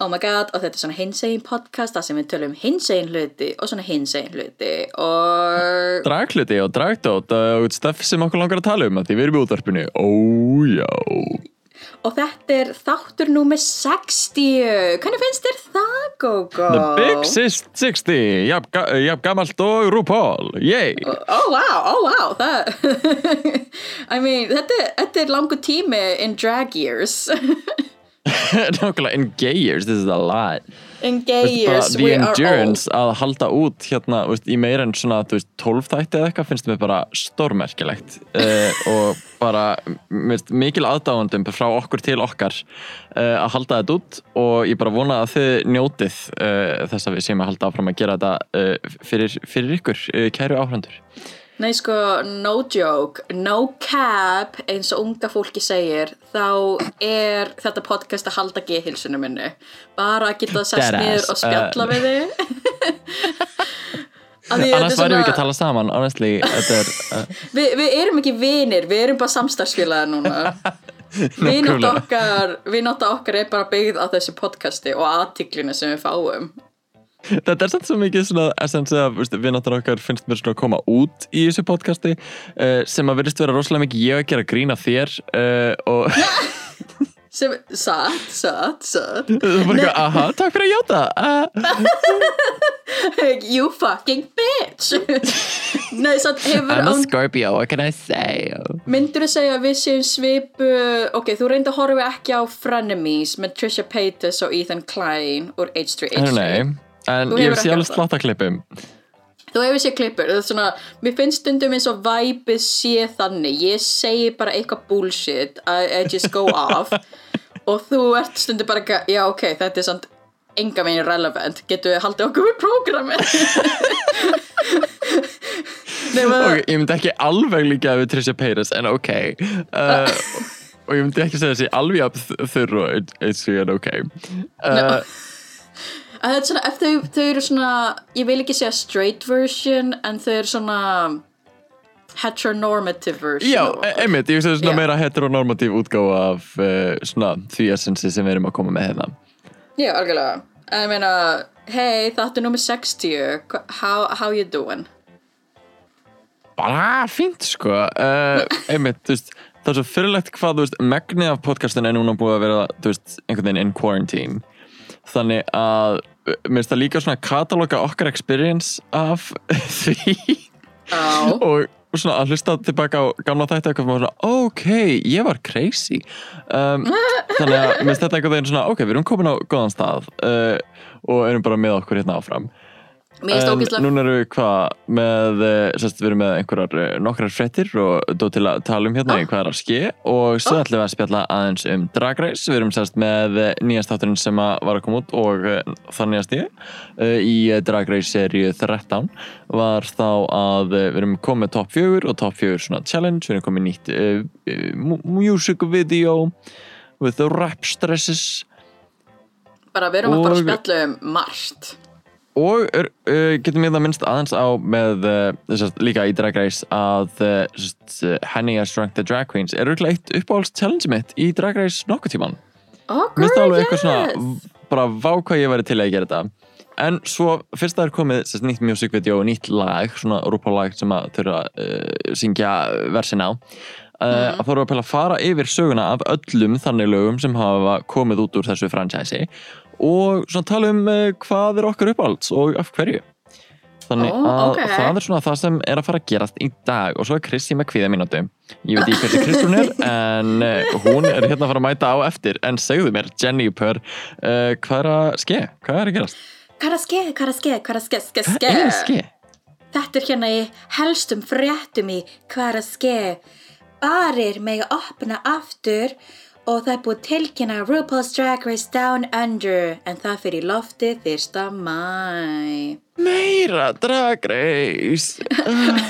Oh my god, og þetta er svona hinsegin podcast þar sem við tölum hinsegin hluti og svona hinsegin hluti og... Dragluti og dragdót og stöff sem okkur langar að tala um að því við erum í útvarpinu. Ójá Og þetta er þáttur númer 60. Hvernig finnst þér það, Gógó? The Big Sis 60 Jafn ga jafn gamalt og RuPaul. Yay. Oh wow, oh wow það... I mean, þetta, þetta er langu tími in drag years Nákvæmlega years, this is a lot. The we are old endurance að halda út hérna veist, í meira en svona þú veist, 12 þætti eða eitthvað finnst mér bara stórmerkilegt. Uh, og bara veist, mikil aðdáðandum frá okkur til okkar uh, að halda þetta út. Og ég bara vona að þið njótið uh, þess að við séum að halda áfram að gera þetta fyrir, fyrir ykkur, uh, kæru áhrandur Nei sko, no joke, no cap eins og unga fólki segir þá er þetta podcast að halda geðhilsunu minni. Bara að geta sest Deadass. niður og spjalla Uh, við þig. Annars væri við ekki að tala saman honestly, er uh, Vi, við erum ekki vinir, við erum bara samstarfsfélagar núna. Nákvæmlega. okkar, okkar er bara byggð á þessu podcasti og aðtiklinu sem við fáum Þetta er samt svo mikið svona essence að vinnáttar okkar finnst mér svona að koma út í þessu podcasti uh, sem að verðist vera rosalega mikið ég að gera grína þér uh, og sem, satt, satt, satt. Var bara eitthvað, aha, takk fyrir að játa. Uh, You fucking bitch. Nei, satt hefur I'm a Scorpio, what can I say? Myndur þú segja að við séum svipu Ok, þú reyndi að horfa ekki á Frenemies með Trisha Paytas og Ethan Klein úr H3H3 Nei, en ég hef gert það. slatta klippum. Þú hefur séð klippur, er svona, mér finnst stundum eins og væpið sé þannig, ég segi bara eitthvað bullshit, I, I just go off. Og þú ert stundum bara eitthvað, já ok, þetta er samt enga megin relevant, getur við haldið okkur við prógramið? Nei, maður, Ok, ég myndi ekki alveg líka við Trisha Paytas en ok. Uh, og ég myndi ekki segja þessi alveg að þurr og eitsi en ok. Uh, að þetta er svona, ef þau, þau eru svona, ég vil ekki segja straight version, en þau eru svona heteronormative version. Já, e- einmitt, ég veist svona Já. meira heteronormativ útgáfa af uh, svona því essensi sem við erum að koma með hérna Já, algjörlega. En ég meina, hey, þetta er nummer 60, Hva- how, how you doing? bara fínt sko uh, einmitt, þú veist það er svo fyrirlegt hvað, þú veist, megnið af podcastin er núna búið að vera, þú veist, einhvern veginn in quarantine þannig að mér finnst það líka svona kataloga okkar experience af því. Á. og svona að hlusta tilbaka á gamla þætti eitthvað og svona, ok, ég var crazy. Um, þannig að mér finnst þetta einhvern veginn svona, ok, við erum komin á góðan stað uh, og erum bara með okkur hérna áfram En núna erum við hvað með, eh, sérst, við erum með einhverjar eh, nokkrar fréttir og dó til að tala um hérna Ah. hvað er að ske og svo Ah. ætlum við að spjalla aðeins um Drag Race, við erum sérst með eh, nýjast þátturinn sem að var að koma út og það nýjast ég í Drag Race seríu 13 var þá að við erum komið top 4 og top 4 svona challenge, við erum komið nýtt uh, music video with the rap stresses bara, við erum fara að og- spjalla um margt. Og er, uh, getum ég það minnst aðeins á með uh, sérst, líka í Drag Race að uh, sérst, Henny has Drunk the Drag Queens er auðvitað eitt uppáhalds challenge mitt í Drag Race nokkuð tíman Oh, girl, alveg eitthvað yes! svona bara vá hvað ég væri til að gera þetta. En svo fyrst það er komið sérst, nýtt music video og nýtt lag svona RuPaul lag sem að þurfa að syngja versin á Uh, Mhm. að erum við að pæla að fara yfir söguna af öllum þannig lögum sem hafa komið út úr þessu franchise og svona tala um uh, hvað er okkar uppáhalds og af hverju þannig Ó, að ok. það er svona það sem er að fara að gerast í dag og svo er Krissi með kviða mínútu ég veit ekki hversi Kristrún er en uh, hún er hérna að fara að mæta á eftir en segðu mér, Jenny Purr hvað er að ske? Hvað er að gerast? Hvað er að ske, hvað er að ske, hvað er að ske, ske, ske? Hvað er að ske? Þetta er hérna í helstum fréttum í hvað er að ske. Barir mega opna aftur og það er búið að tilkynna RuPaul's Drag Race Down Under en það fyrir loftið fyrsta mæ. Meira Drag Race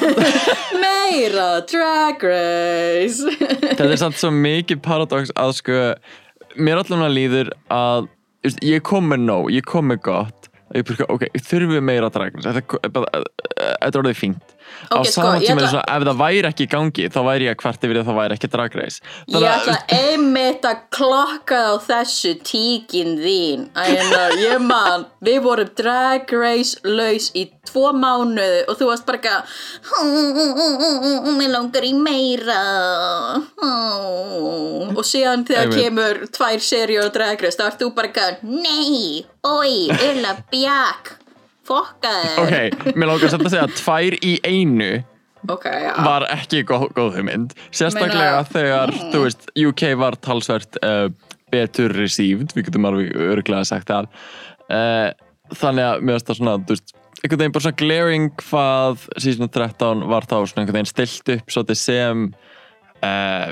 Meira Drag Race! Þetta er samt svo mikið paradox að sko mér allan að líður að ég kom með nóg, ég kom með gott og ég bara, ok, þurfum við meira Drag Race þetta er þetta er orðið fínt á Ok, sko, saman tíma svona, ef það væri ekki í gangi þá væri ég að hvert yfir að það væri ekki Drag Race. Ég ætla einmitt að klokka á þessu tíkin þín. Að ég man, við vorum drag race laus í tvo mánuði og þú varst bara eitthvað mér langar í meira. Og síðan þegar Einmitt. kemur tvær seríur á drag race þá ert þú bara eitthvað nei, oi, ulla bjak fokka þér ok, mér langar samt að segja að tvær í einu ok, já. var ekki góð, góð hugmynd. Sérstaklega Meina- þegar þú veist, UK var talsvert uh, betur received, við getum alveg örglega sagt það. Uh, þannig að mér finnst það svona, þú veist einhvern veginn bara svona glaring hvað season 13 var þá svona einhvern veginn stilt upp svolítið sem uh,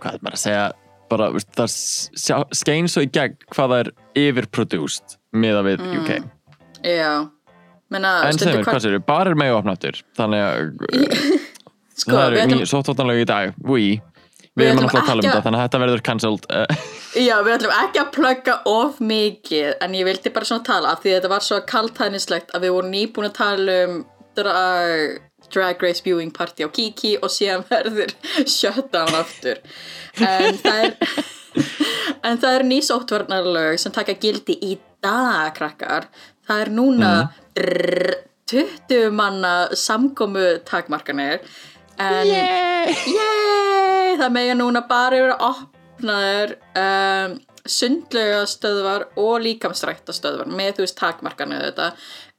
hvað er maður að segja bara, það sjá- skein svo í gegn hvað það er yfirproduced miða við UK já. Menna, en segjum við, hvað séu, bara er mega opnáttur þannig að sko, það ætlum- ný sóttvottanlega í dag We Við erum náttúrulega að tala um þetta þannig að þetta verður cancelled uh, Já, við ætlum ekki að plugga of mikið en ég vildi bara svona tala af því að þetta var svo kaltænislegt að við vorum nýbúin að tala um drag, drag Race viewing party á Kiki og síðan verður shutdown aftur. En það er en það er nýsóttvarnarlög sem taka gildi í dag krakkar það er núna drrr, 20 manna samkomu takmarkanir en Yay! Það mega núna bara vera opnaður um, sundlaugastöðvar og líkamstræktastöðvar með þú veist takmarkanu þetta.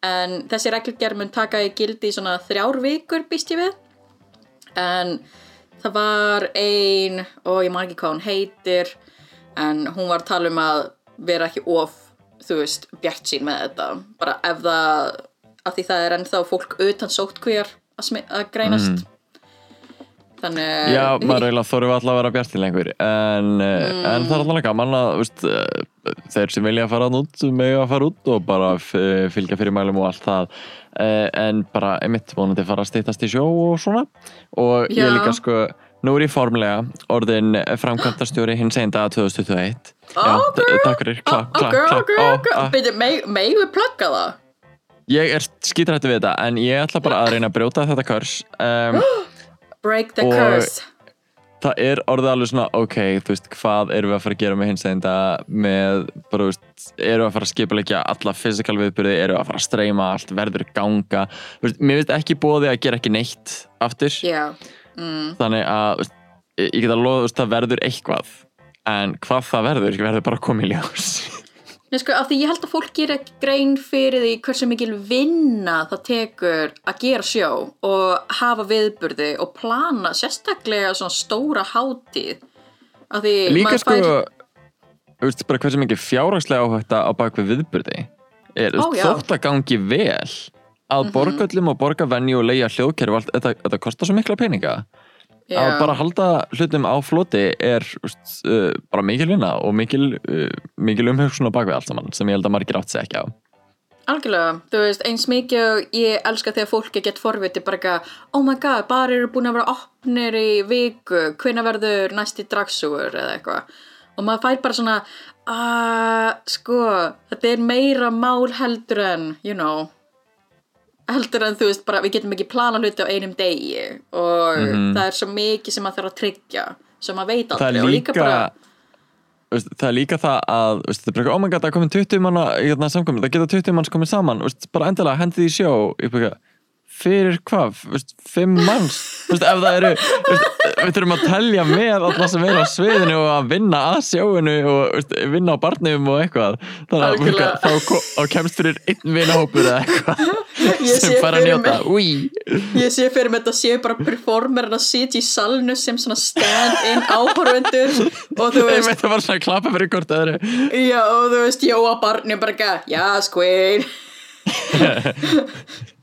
En þessi reglgerð mun taka í gildi í svona þrjár vikur býst ég við. En það var ein og ég man ekki hvað hún heitir en hún var að tala um að vera ekki of þú veist bjart sín með þetta. Bara ef það af því það er ennþá fólk utan sótkvíjar að, að greinast. Þannig Já, maður eiginlega þorfum alltaf að vera bjartil lengur. En, mm. en það er alltaf gaman að veist, uh, þeir sem vilja að fara út mega að fara út og bara f- fylgja fyrir mælum og allt það. En bara einmitt vonandi fara að stýttast í sjó og svona. Og ég Já. líka sko nú er ég formlega orðin framkvæmtastjóri hins einn dag 2021 Ok, klapp ok, Ó, ok ah. Byrju, meg, megum við plugga það? Ég er skítrættu við þetta en ég ætla bara að reyna að brjóta þetta körs um, Break the curse. það er orðið alveg svona ok, þú veist, hvað erum við að fara að gera með hins dag með, bara, þú veist, erum við að fara að skipulegja alla fysikal viðbyrði, erum við að fara að streyma allt, verður ganga, þú veist, mér finnst ekki bóði að gera ekki neitt aftur, Já, mm, þannig að þú veist, ég get að loða, þú veist, það verður eitthvað en hvað það verður, verður bara í ljós. Nei, sko, af því ég held að fólk gera grein fyrir því hversu mikil vinna það tekur að gera sjó og hafa viðburði og plana sérstaklega svona stóra hátíð. Af því líka sko þú veist, bara hversu mikið fjárhagslega áhætta á bakvið viðbyrði er, Ó, þótt að gangi vel að borga öllum og borga venju og leia hljóðkerfi, og allt, þetta, þetta kostar svo mikla peninga Já. að bara halda hlutum á floti er úst, uh, bara mikil vinna og mikil, uh, mikil umhugsun á bakvið allt saman sem ég held að margir átt ekki á. Algjörlega, þú veist, eins mikið og ég elska þegar fólk er gett forviti bara eitthvað, oh my god, bara eru búin að vera opnir í viku, hvenær verður næsti dragsúur eða eitthvað. Og maður fær bara svona að, sko, þetta er meira mál heldur en, you know heldur en þú veist bara, við getum ekki plana hluti á einum degi og það er svo mikið sem maður þarf að tryggja sem maður veit aldrei er og líka, líka bara, veist, það er líka það að veist, það er bara, oh my god, það er komin 20 manna samkomin, það geta 20 manns komið saman veist, bara endilega hendið í sjó bara, fyrir hvað, 5 manns. Ef það eru við þurfum að telja með alltaf sem er á sviðinu og að vinna að sjóinu og vinna á barnum og eitthvað. Þannig að þá, kemst fyrir einn vinahópur eða eitthvað sem sé fara að njóta Úi. Ég sé fyrir mig þetta séu bara performerin að sitja í salnu sem svona stand-in áhorfundur og þú veist, veit að bara svona að klappa fyrir hvort öðru já, og þú veist, Jóa barni bara ekki, já, Squid.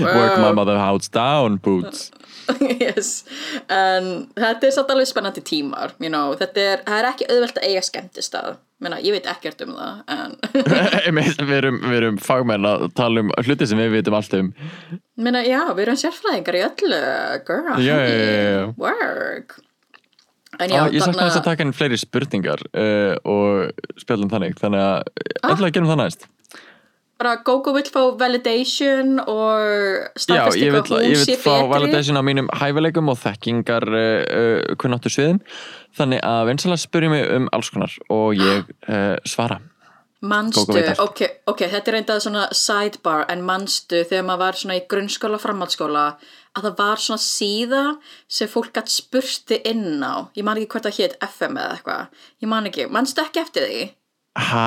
work my mother house down boots yes. en þetta er satt alveg spennandi tímar you know. þetta er, er ekki auðvelt að eiga skemmtistað Meina, ég veit ekkert um það en við, erum, erum fagmenn að tala um hluti sem við vitum allt um Meina, já, við erum sérfræðingar í öllu girl, já, já, já. work Já, já, ég þarna- þess að taka inn fleiri spurningar uh, og spjallum þannig þannig að Ah. að gerum það næst bara Gogo vill fá validation og Já, staðfestingu ég vil, að hún ég sé vil fá betri. validation á mínum hæfileikum og þekkingar uh, uh, kunnáttu sviðum þannig að vinsala spyrja mig um alls konar og ég uh, svara. Manstu, Gógó ok, ok, þetta er reyndað svona sidebar en manstu þegar maður var svona í grunnskóla framhaldsskóla að það var svona síða sem fólk gætt spurti inn á? Ég man ekki hvert það hétt FM eða eitthvað. Ég man ekki, manstu ekki eftir því? Hæ?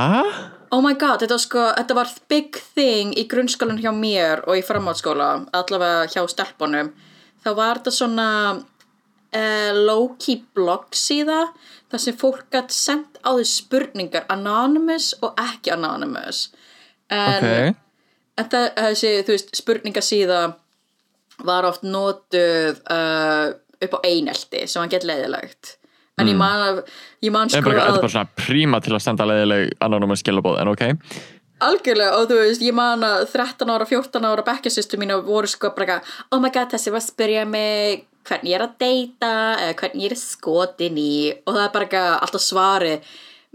Oh my god, þetta var sko, þetta var big thing í grunnskólan hjá mér og í framhaldsskóla, allavega hjá stelpunum. Þá var þetta svona uh, low-key blog síða þar sem fólk gætt sendt á því spurningar anonymous og ekki anonymous. En, Ok, en það, þessi, þú veist, spurningasíða var oft notuð uh, upp á einelti sem var gett leiðilegt. En ég man, að, ég man Mm. Sko bara, þetta að... er bara svona príma til að senda leiðileg anonymous skilabóð, en ok Algjörlega og þú veist, ég man að 13 ára, 14 ára bekkjasýstu mínu voru sko bara oh my god, þessi var að spyrja mig hvernig ég er að deyta eða hvernig ég er skotin í og það er bara alltaf svari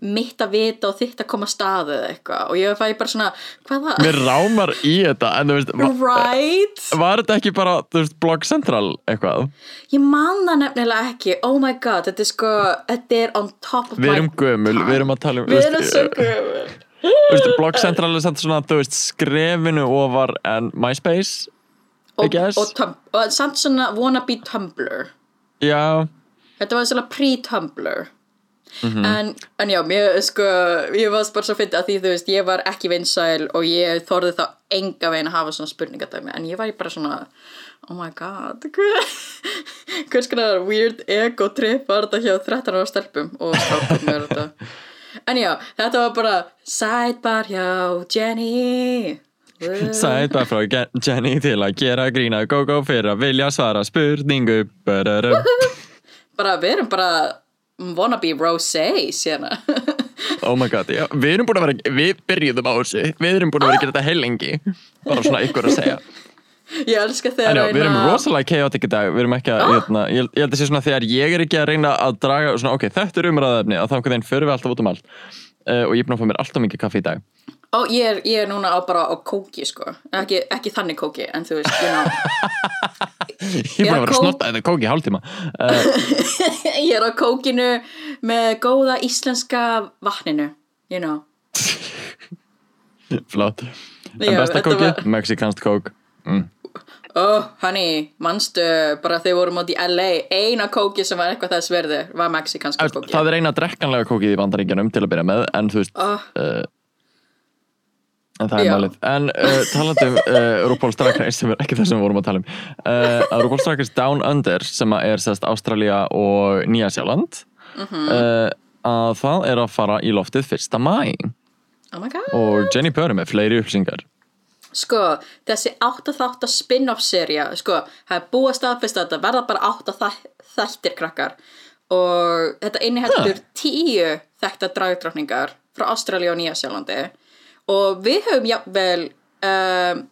mitt að vita og þitt að koma að staðu eða eitthvað og ég fæ bara svona, hvaða? Mér rámar í þetta, en þú veist Right? Var þetta ekki bara, veist, Blog Central eitthvað? Ég man það nefnilega ekki, oh my god, þetta er sko, þetta er on top of Við my erum gömul, við erum að tala um Við erum svo gömul. Veist, Blog Central er samt svona, þú veist, skrefinu ofar en MySpace Og, og, og samt svona wannabe Tumblr. Já, Þetta var svona pre-Tumblr Mhm. en, en já, mér sko ég var bara svo fyndið að því þú veist ég var ekki vinsæl og ég þorði þá enga veginn að hafa svona spurningadæmi. En ég var bara svona oh my god hver- hvers konar weird ego trip var þetta hjá 13 ára stelpum og strákum með þetta? En já, þetta var bara sidebar hjá Jenny. Bara frá Jenny til að gera grína go-go fyrir að vilja svara spurningu. Bara, við erum bara wannabe rosé sérna. Oh my god, já, við erum búin að vera við byrjuðum á þessu, við erum búin að vera að gera þetta heilengi, bara svona ykkur að segja. Ég elska þegar já, við erum rosalega chaotic í dag, við erum ekki að, hérna, ég, ég held að sé svona þegar ég er ekki að reyna að draga, svona ok, þetta er umræðefni, að veginn förum við alltaf út um allt uh, og ég er búin að fá mér alltaf mikið kaffi í dag. Ó, ég er, ég er núna á bara á kóki sko ekki, ekki þannig kóki en þú veist, you know Ég er búin að vera kók- snotta þetta kóki hálftíma. Uh, ég er á kókinu með góða íslenska vatninu you know flott. En besta kóki, var- mexikanst kók. Mm. Oh, honey, manstu bara þegar við vorum átt í LA eina kóki sem var eitthvað þess verði var mexikanska kóki það er eina drekkanlega kókið í bandaríkjanum til að byrja með, en þú veist, oh, uh, en það er Já. málið. En uh, talandi um uh, RuPaul's Drag Race, sem er ekki það sem við vorum að tala um, að RuPaul's Drag Race Down Under, sem er sérst Ástralía og Nýja Sjáland, Mhm. uh, að það er að fara í loftið fyrsta mæ oh my god og Jenny Purr er fleiri upplýsingar. Sko, þessi 8 þátt spin-off serja, sko, það er búið að staðfesta að þetta verða bara 8 þættir krakkar. Og þetta inniheldur 10 þekkta dragdrottningar frá Ástralja og Nýja-Sjálandi og við höfum jafnvel um,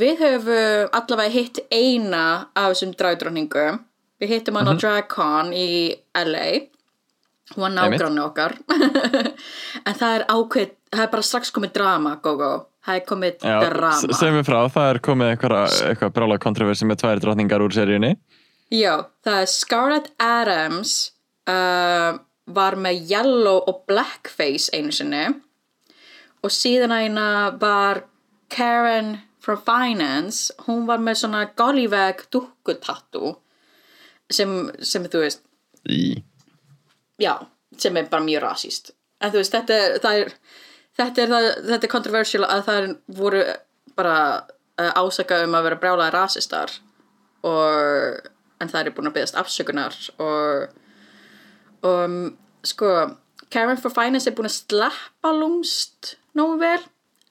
við höfum allavega hitt eina af þessum dragdrottningum. Við hittum hann á DragCon í LA hún var nágrannu okkar. En það er ákveð það er bara strax komið drama, go go það er komið Já, drama. s- segjum við frá, það er komið eitthvað, brála kontroversi með tvær drottningar úr seríunni. Já, það er Scarlett Adams uh, var með yellow og blackface einu sinni. Og síðan eina var Karen from Finance. Hún var með svona golliveg dukkutattu sem, sem þú veist Í. já, sem er bara mjög rasíst en þú veist, þetta er það er, þetta er, það, þetta er controversial að það er, voru bara uh, ásaka um að vera brjálaði rasistar og en það er búin að byggast afsökunar og og um, sko Karen for Finance er búin að sleppa lúmst nógu vel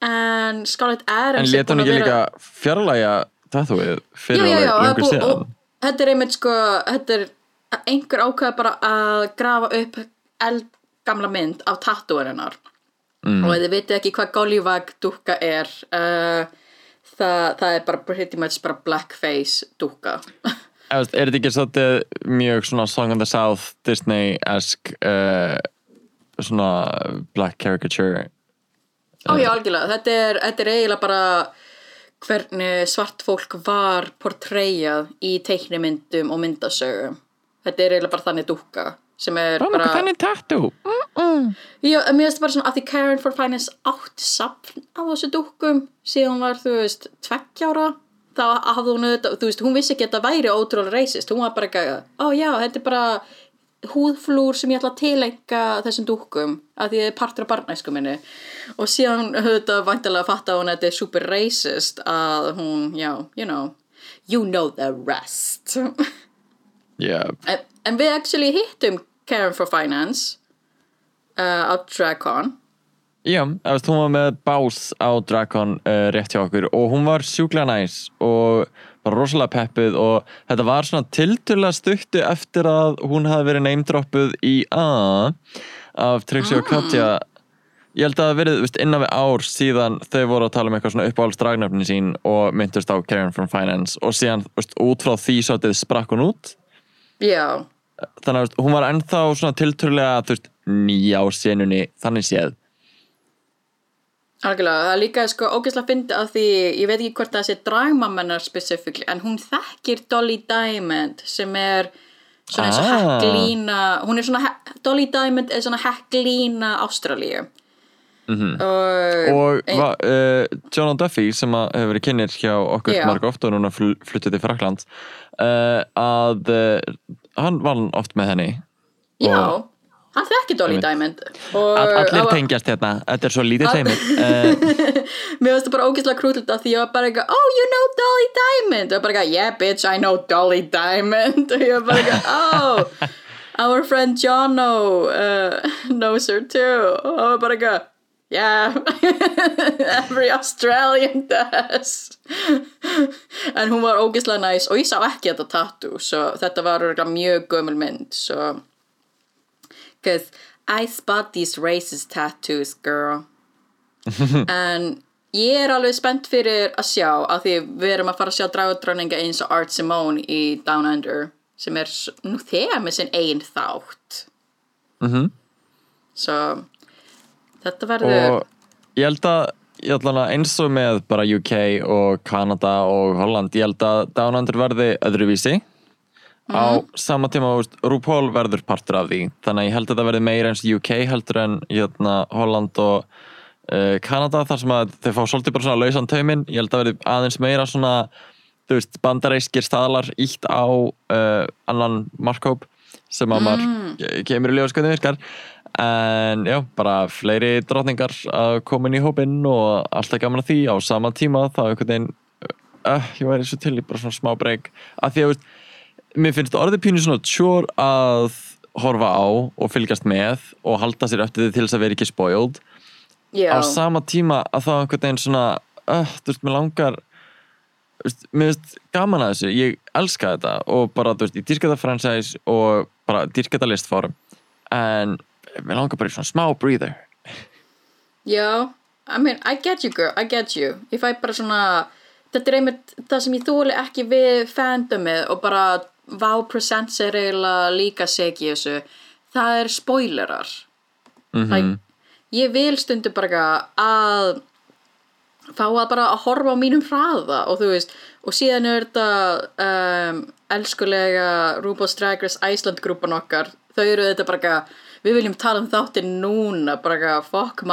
en Scarlett En Adams er leta hún ekki líka fjarlæga tattooið já, fyrir já, já, alveg það er lungur búið- síðan? og þetta er einmitt sko þetta er einhver ákveða bara að grafa upp eldgamla mynd af tattúarinnar mm. og þið vitið ekki hvað Gollivag dúkka er uh, það, það er bara pretty much bara blackface veist, Er þetta ekki svolítið mjög svona Song of the South Disney-esk uh, svona black caricature? Ó já, algjörlega, þetta er, þetta er eiginlega bara hvernig svart fólk var portreyjað í teiknimyndum og myndasögum þetta er eiginlega bara þannig dúkka sem er Ó, bara Þannig tattoo? Já, en mér finnst bara svona að því Karen for Finance átt sapn á þessu dúkkum síðan hún var, þú veist, tveggjára þá hafði hún auðvitað, þú veist, hún vissi ekki að þetta væri ótrúlega racist, hún var bara ekki að, ó já, þetta er bara húðflúr sem ég ætla að tilenga þessum dúkkum að því það er partur af barnæsku minni. Og síðan auðvitað væntalega að fatta hún að þetta er super racist að hún, já, you know you know the rest yeah. en, en við actually hittum Karen for Finance uh, á DragCon Já, hún var með bás á Drakon uh, rétt hjá okkur og hún var sjúklega næs og var rosalega peppuð og þetta var svona tilturlega stuttu eftir að hún hafi verið neymdroppuð í A af Trixie og Katja. Ég held að það verið veist, innan við ár síðan þau voru að tala um eitthvað svona uppáhaldsdragnöfni sín og myndust á Karen from Finance og síðan veist, út frá því sátið sprakk hún út Já, þannig að hún var ennþá svona tilturlega þú veist, nýja á senunni þannig séð. Algjörlega, það er líka sko ógeðslega fyndi að því, ég veit ekki hvort það sé dragmammanar specifíkli, en hún þekkir Dolly Diamond sem er svona eins og Ah. hekklína hún er svona, Dolly Diamond er svona hekklína Ástralíu. Mhm. og, og ein- va, uh, John Duffy sem að hefur verið kynir hjá okkur marg oft og núna fl fluttið til Frakland uh, að uh, hann vann oft með henni. Já, hann þekkir Dolly. Diamond. Og All, allir var- tengjast hérna, þetta er svo lítið teimi uh, mér finnst það bara ógeðslega krútlut að því ég var bara eitthvað, oh you know Dolly Diamond? Og bara eitthvað, yeah bitch I know Dolly Diamond. Og ég var bara eitthvað, oh our friend Jono uh, knows her too. Og ég var bara eitthvað yeah every Australian does en hún var ógeðslega næs og ég sá ekki þetta tattoo svo þetta var mjög gömul mynd svo. Cause I spot these racist tattoos girl. En ég er alveg spennt fyrir að sjá af því við erum að fara að sjá dragudröninga eins og Art Simone í Down Under sem er nú þegar með sinn einn þátt. Mhm. svo þetta verður og ég held að ég ætla að eins og með bara UK og Kanada og Holland ég held að Down Under verði öðruvísi. Á sama tíma RuPaul verður partur af því þannig að ég held að það verði meira eins UK heldur en hérna, Holland og uh, Kanada þar sem að þeir fá svolítið bara svona lausan tauminn. Ég held að verði aðeins meira svona þú veist, bandareiskir staðlar ítt á uh, annan markhóp sem að maður kemur í ljóðs hvernig virkar en já, bara fleiri drotningar að koma inn í hópinn og alltaf gaman að því á sama tíma þá einhvern veginn uh, ég væri svo til í bara svona smá breyk að því að veist, mér finnst orðið pínu svona tjór að horfa á og fylgjast með og halda sér eftir því til þess að vera ekki spoiled. Já, á sama tíma að þá einhvern veginn svona uh, þú veist, mér langar veist, mér finnst gaman að þessu. Ég elska þetta og bara, þú veist, ég dýrka þetta franchise og bara dýrka þetta listform. En mér langar bara í svona smá breather. Já I mean, I get you girl, I get you. Ég fæ bara svona þetta er einmitt það sem ég þóli ekki við fandomið og bara Wow Presents er eiginlega líka segi þessu. Það er spoilerar. Mm like, ég vil stundu bara að fá að bara að horfa á mínum hraða og þú veist, og síðan er þetta um, elskulega RuPaul's Drag Race Iceland grúpan okkar. Þau eru þetta bara við viljum tala um þáttin núna bara eitthvað fokk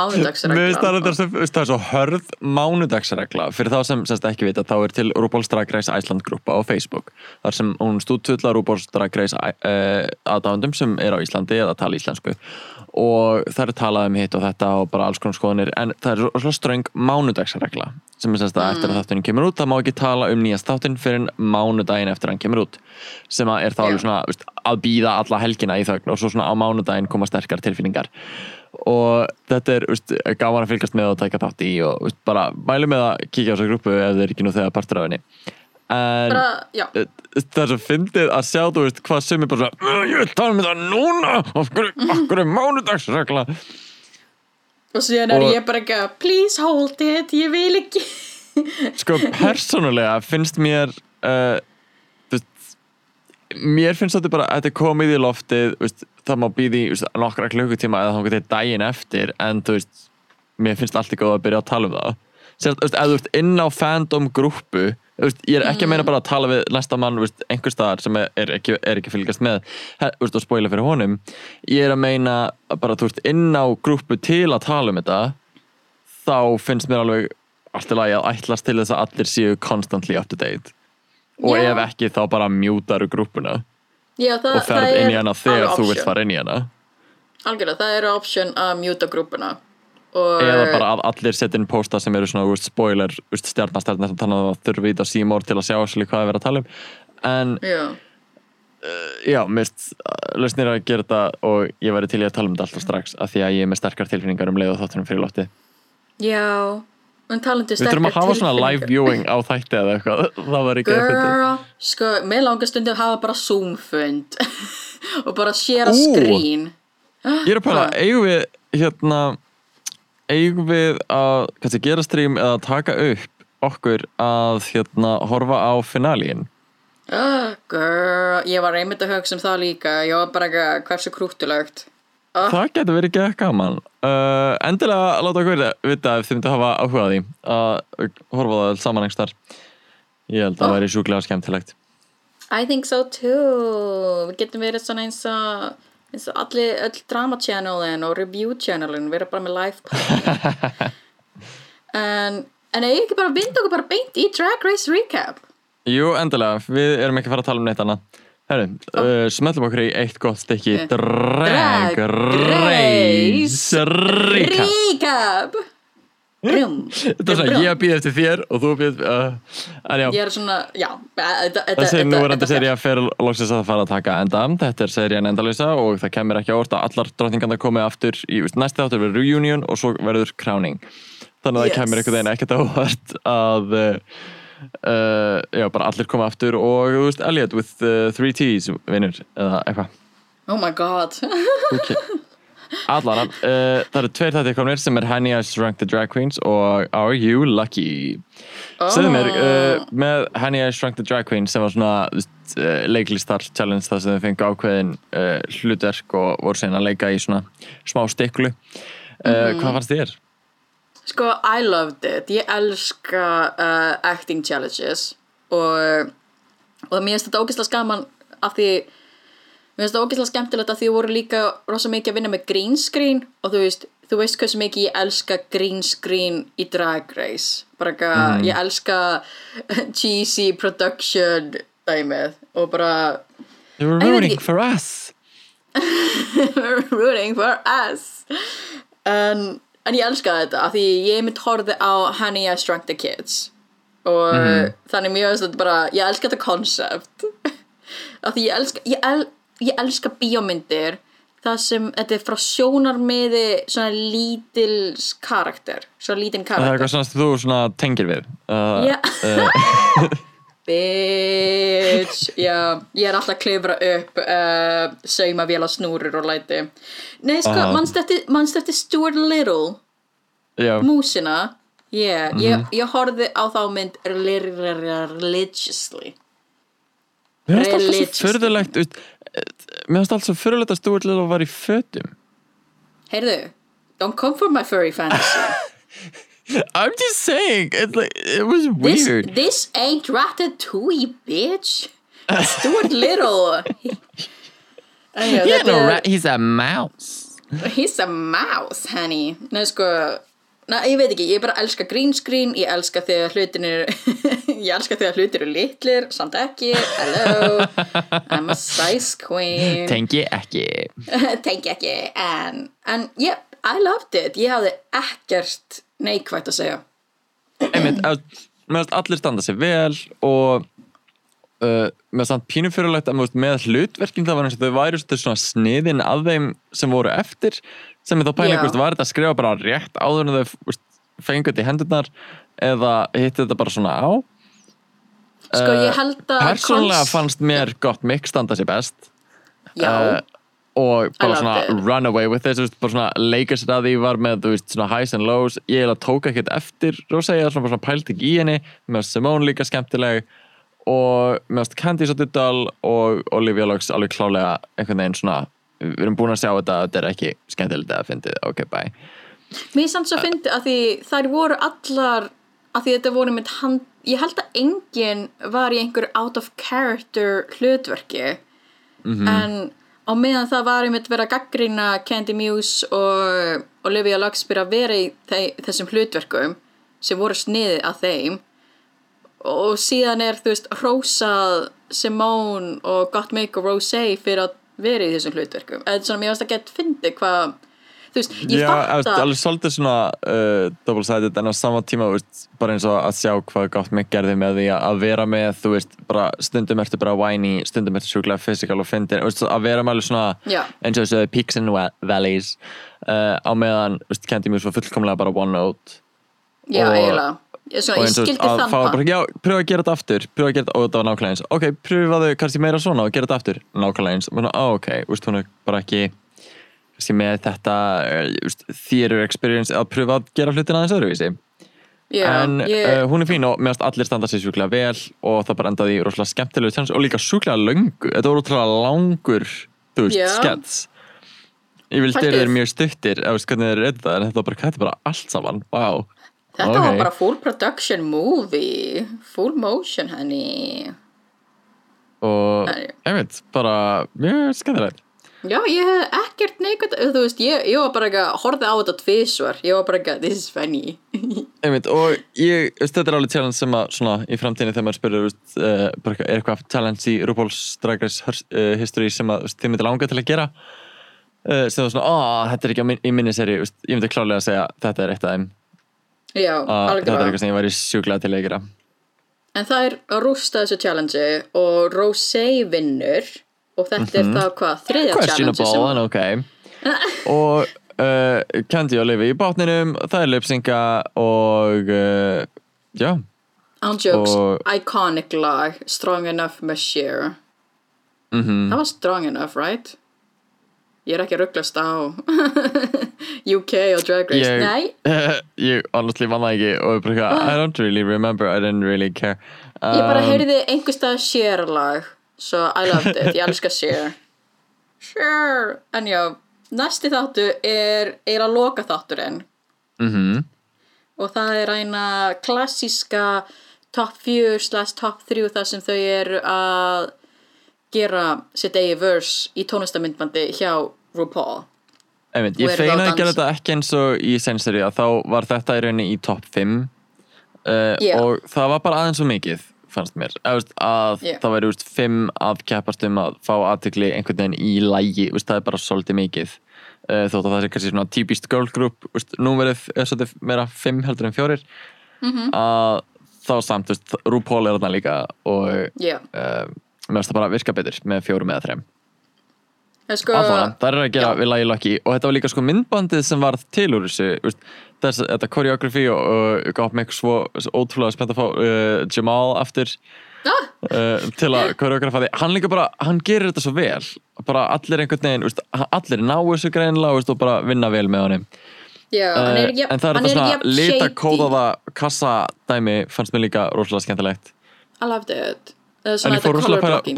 finnst það, er svo hörð mánudagsregla. Fyrir þá sem semst ekki vita þá er til RuPaul's Drag Race Iceland grúpa á Facebook. Þar sem hún stúdtvöldla RuPaul's Drag Race uh, aðdáðundum sem er á Íslandi eða tala íslensku. Og það er talað um hitt og þetta og bara alls konar skoðanir. En það er svo- svo ströng mánudagsregla sem er semst að eftir að þátturinn kemur út það má ekki tala um nýjast þáttinn fyrir mánudaginn eftir að hann kemur út. Sem að er þá alveg Já. svona veist, að býða alla helgina í þögn og svo svona á mánudaginn koma sterkar tilfinningar. Og þetta er veist, gaman að fylgast með og taka þátt í og veist, bara mælu með að kíkja á þessa grúpu ef þeir ekki nú þegar partur af henni. En bara, eh, það er svo fyndið að sjá þú veist hvað sem er bara svona "Uh, ég vil tala með það núna af hverju, af hverju er mánudagsregla? Og síðan er Og- ég bara ekki að please hold it, ég vil ekki. Sko persónulega finnst mér uh, mér finnst þetta bara þetta er komið í loftið veist, það má býði nokkra klukkutíma eða þá getur daginn eftir en þú veist, mér finnst allt í góð að byrja að tala um það. Þú veist, ef þú ert inn á fandom veist, ég er ekki að meina bara að tala við næsta mann veist, einhver staðar sem er, ekki, er ekki að fylgjast með veist, og spoila fyrir honum. Ég er að meina bara þú ert inn á grúppu til að tala um þetta þá finnst mér alveg allt í lagi að ætlast til þess að allir séu constantly up to date og Já. ef ekki þá bara mjútaru grúppuna. Já, það, og ferð það inn í hana þegar alveg þú vilt option. fara inn í hana. Algjörlega, það er option að mjúta grúpuna og eða bara að allir setja inn posta sem eru svona úst, spoiler, stjarnastjarnar þannig að það þurfi ít á símór til að sjá svolítið hvað er verið að tala um. En já, já, mist lausnir að gera þetta og ég væri til í að tala um þetta alltaf strax af því að ég er með sterkar tilfinningar um leið og þáttunum fyrir lofti já við þurfum að hafa svona live viewing á þætti eða eitthvað. Það var ekki finna Girl, sko, mér langar stundum að hafa bara Zoom-fund og bara share a screen. Ég er að pæla, eigum við hérna eigum við að kannski gera stream eða taka upp okkur að hérna horfa á finalíin? Oh, Girl, ég var einmitt að hugsa um það líka. Ég var bara ekki hversu krúttulegt Ah. Það getur verið ekki gaman. Uh, Endilega láta okkur vita ef þið myndi hafa áhuga á því að horfa það saman einhvers þar Ég held að það Oh. væri sjúklega skemmtilegt. I think so too. Við getum verið svona eins og eins og allir, öll drama channelin og review channelin vera bara með live party. En, en eigi ekki bara að vinda okkur bara beint í Drag Race Recap? Jú, endilega, við erum ekki að fara að tala um neitt annað Herru, uh, smellum okkur í eitt gott stykki. Drag Drag. Race. Recap. Þetta er svona, ég býð eftir þér og þú býð uh, Ég er svona, já þetta- þetta- þessi þetta- núverandi þetta- serið fer loksins að fara að taka enda. Þetta er serían endalösa og það kemur ekki á orð að allar drottningarna komi aftur í næsti þáttur verður reunion og svo verður crowning. Þannig að Yes. það kemur einhvern veginn ekkert á orð að uh, uh, já, bara allir koma aftur og þú veist, Elliot with uh, three T's vinnur eða eitthvað. Oh my god. Okay. Allara, uh, það eru tveir þættir komnir sem er Henny Ice Drunk the Drag Queens og Are You Lucky? Segðu mér, uh, með Henny Ice Drunk the Drag Queens sem var svona þú veist, leiklistar challenge þar sem þau fengu ákveðin hlutverk og voru sen að leika í svona smá stiklu. Uh, Hvað fannst þér? Sko, I loved it. Ég elska uh, acting challenges og, og mér finnst þetta ógeðslega skaman af því mér finnst þetta ógeðslega skemmtilegt af því voru líka rosa mikið að vinna með green screen og þú veist, þú veist hversu mikið ég elska green screen í Drag Race. Bara eitthvað, ég elska cheesy production dæmið og bara They were ég rooting for us. Rooting for us. En, en ég elska þetta af því ég mitt horfði á Honey I Shrunk the Kids. Og þannig mjög veist þetta bara ég elska þetta concept af því ég elska ég, el, ég elska bíómyndir það sem þetta er frá sjónarmiði svona lítils karakter svona lítinn Það er karakter. eitthvað sem þú svona tengir við. Uh, Já. uh, Bitch, já, ég er alltaf að klifra upp uh, sauma vél á snúrur og læti. Nei, sko, Aha. mannst eftir, Stuart Little? Já, músina? Yeah, Mhm. ég, ég horfði á þá mynd rel- rel- religiously. Mér finnst alltaf svo fyrðulegt Mér finnst alltaf svo fyrðulegt að Stuart Little var í fötum. Heyrðu, don't come for my furry fantasy I'm just saying, it, like, it was this, weird. this ain't ratatouille, bitch. Stuart Little. Anyway, Yeah, þetta no, right, he's a mouse. He's a mouse, honey. Nei, sko Na, ég veit ekki, ég bara elska green screen Ég elska þegar hlutin er Ég elska þegar hlutir eru litlir Samt ekki, hello I'm a size queen. Tengi ekki. Tengi ekki En, en yep, I loved it. Ég hafði ekkert neikvægt að segja. Einmitt, finnst allir standa sér vel og uh, finnst samt pínum fyrirlegt að með hlutverkin það var eins og þau væri svona sniðin að þeim sem voru eftir sem er þá pæling, veist, var þetta að skrifa bara rétt áður en þau fengu þetta í hendurnar eða hitti þetta bara svona á? Sko, ég held að persónulega Cons- fannst mér gott mix standa sér best. Já, Eh, og bara svona run away with this, veist, bara svona leika sér að því var með, þú veist, svona highs and lows. Ég eiginlega tók ekkert eftir Roseia svona, bara svona pælt ekki í henni, með Simone líka skemmtileg og með Candy svo dull og Olivia Lux alveg klálega einhvern veginn svona við erum búin að sjá þetta, þetta er ekki skemmtilegt að fyndið, ok, bye. Mér samt svo fyndi að því þær voru allar að því þetta voru með hand ég held að enginn var í einhver out of character hlutverki. Mhm. en á meðan það var einmitt verið að gaggrina Candy Muse og Olivia Lux byrja að vera í þe þessum hlutverkum sem voru sniðið að þeim. Og síðan er þú veist Rosa, Simone og Gottmik og Rosé fyrir að vera í þessum hlutverkum. Eða svona mér varst að gett fyndi hvað þú veist, ég fatt eftir, alveg svolítið svona uh, double-sided en á sama tíma veist, bara eins og að sjá hvað gott mig gerði með því að vera með, þú veist, bara stundum ertu bara whiny, stundum ertu sjúklega physical og veist, að vera með alveg svona Já. eins og þessu peaks and valleys uh, á meðan, veist, Candy Muse var fullkomlega bara one note. Já, eiginlega. Svona, og eins og að fá bara, já, pröfa að gera þetta aftur pröfa að gera þetta, og þetta var nákvæmlega eins. Ok, pröfaðu kannski meira svona og gera þetta aftur. Nákvæmlega eins, og ok, veist, hún er bara ekki með þetta veist, theater experience að pröfa að gera hlutina aðeins öðruvísi Já, en ég, uh, hún er fín og meðast allir standa sér sjúklega vel og það bara endaði í rosalega skemmtilegu tjans og líka sjúklega löngu þetta voru ótrúlega langur þú veist, Já. skets ég Pældu- þeir eru mjög stuttir eða veist hvernig þeir eru þetta en þetta var bara, þetta er bara allt saman wow. þetta ok. var bara full production movie. Full motion, henni. og ég veit, bara mjög skemmtilegt Já, ég hef ekkert neikvæmt, þú veist, ég, ég var bara ekki að horfa á þetta tvisvar. Ég var bara ekki að, this is funny. Einmitt, og ég, veist, þetta er alveg challenge sem að svona í framtíðinni þegar maður spyrir veist, uh, bara, eitthvað- er eitthvað challenge í RuPaul's Drag Race uh, history sem að veist, þið myndi langa til að gera? Uh, sem það svona, að þetta er ekki á min, í minni seri veist, ég myndi klálega að segja þetta er eitt af þeim. Já, að þetta er eitthvað sem ég væri sjúklega til að gera. En það er að rústa þessu challenge og Rosé vinnur og þetta er þá hvað, þriðja challenge Mhm. questionable, en ok. Og uh, Candy og Livi í bátninum það er lipsinga og uh, já, jokes, Og- iconic lag Strong Enough með Cher mhm. Það var Strong Enough, right? Ég er ekki rugglast á UK og Drag Race. Ég- Nei, ég honestly vann það ekki og bara, eitthvað, I don't really remember, I didn't really care. Ég bara Um, heyrði einhverstað Cher lag So I loved it, ég elska Cher. Cher. En já, næsti þáttu er er að loka þátturinn mhm. Og það er eina klassíska top 4 slash top 3 þar sem þau eru að gera sitt eigi verse í tónlistamindbandi hjá RuPaul. Einmitt, Og ég feina að gera þetta ekki eins og í sensori að þá var þetta í rauninni í topp 5 uh, Já. og það var bara aðeins svo mikið fannst mér, að, veist, að Já. það væri veist, 5 að keppast um að fá aðtökli einhvern veginn í lægi, veist, það er bara svolítið mikið. Uh, þótt að það sé kannski svona típist girl group, númerið er svolítið meira 5 heldur en 4 Mhm. að þá samt, RuPaul er þarna líka og Já, uh, mér finnst það bara virka betur með fjórum eða þrem sko það er að gera já. við lagi Lucky. Og þetta var líka sko myndbandið sem varð til úr þessu þess, þetta koreografi og, og gaf mig svo, svo ótrúlega spennt að fá uh, Jamal aftur ah, uh, til að koreografa því. Hann líka bara, hann gerir þetta svo vel. Bara allir einhvern veginn, veist, allir ná þessu greinilega veist, og bara vinna vel með honum. Já, hann er uh, ekki en það er þetta svona jafn lita shady. kóðaða kassadæmi fannst mér líka rosalega skemmtilegt. I loved it. Er en ég fór color að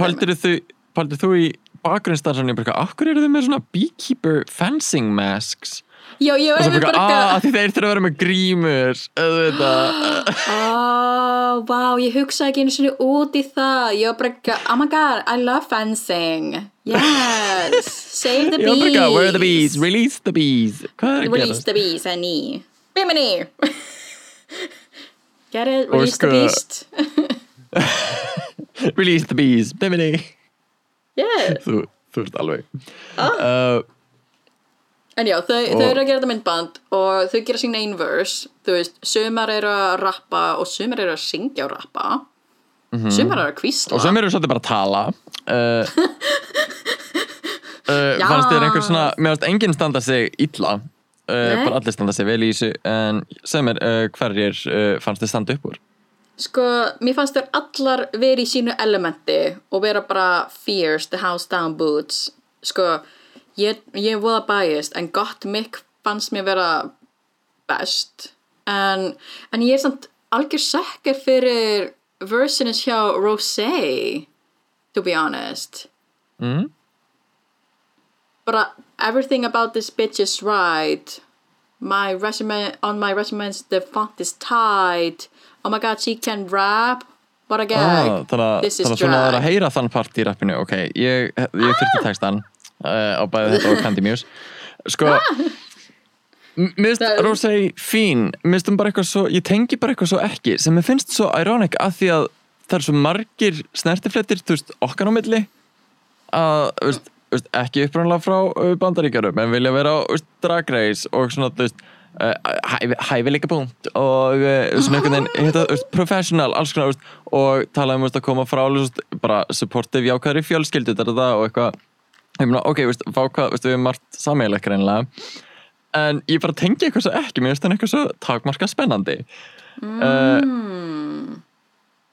pældir þú í bakgrunnsdansan ég bara, akkur eru þau með svona beekeeper fencing masks? Já, ég var einmitt bara, að því þeir þurfa að vera með grímur Oh, wow, ég hugsa ekki einu sinni út í það. Ég var bara ekki, oh my god, I love fencing. Yes, save the ég var bara bees ekki, where are the bees, release the bees. Release the bees, honey Bimini. Get it, release the sko- beast. Release the bees, bimini Yes. Þú, þú ert alveg. Ah. uh, En já, þau, Og- þau eru að gera þetta myndband og þau gera sín einn verse. Þú veist, sumar eru að rappa og sumar eru að syngja og rappa. Sumar eru að kvísla og sem eru svolítið bara að tala. Uh, uh, fannst þér einhver svona fannst enginn standa sig illa. Uh, bara allir standa sig vel í þessu en sem er uh, hverjir uh, fannst þið standa upp úr Sko, mér fannst þér allar verið í sínu elementi og vera bara fierce, the house down boots. Sko, ég, ég voða biased, en gott Mick fannst mér vera best. En, en ég er samt algjör sekkar fyrir versionins hjá Rosé, to be honest. mm? But everything about this bitch is right. My resume, on my resumes, the font is tight. Oh my god, she can rap. What a gag. ah, þannig að This is þannig að svona er drag. að heyra þann part í rappinu ok, ég, ég þurfti textan uh, á bæði þetta og Candy Muse sko m- mér finnst Það- Rosé fín hún bara eitthvað svo, ég tengi bara eitthvað svo ekki sem mér finnst svo ironic að því að það er svo margir snertifletir þú veist, okkar á milli að, þú veist, ekki upprænlega frá uh, bandaríkjarum en vilja vera á drag race og svona þú veist uh, hæfi, hæfileika punkt. Og uh, svona einhvern veginn veist, professional, alls konar og tala um að koma frá bara supportive jákvæðri fjölskyldu og og eitthvað. Ok, við erum margt sameiginlega reynilega en ég bara tengi eitthvað svo ekki, mér finnst það eitthvað svo takmarka spennandi. Uh, Mm.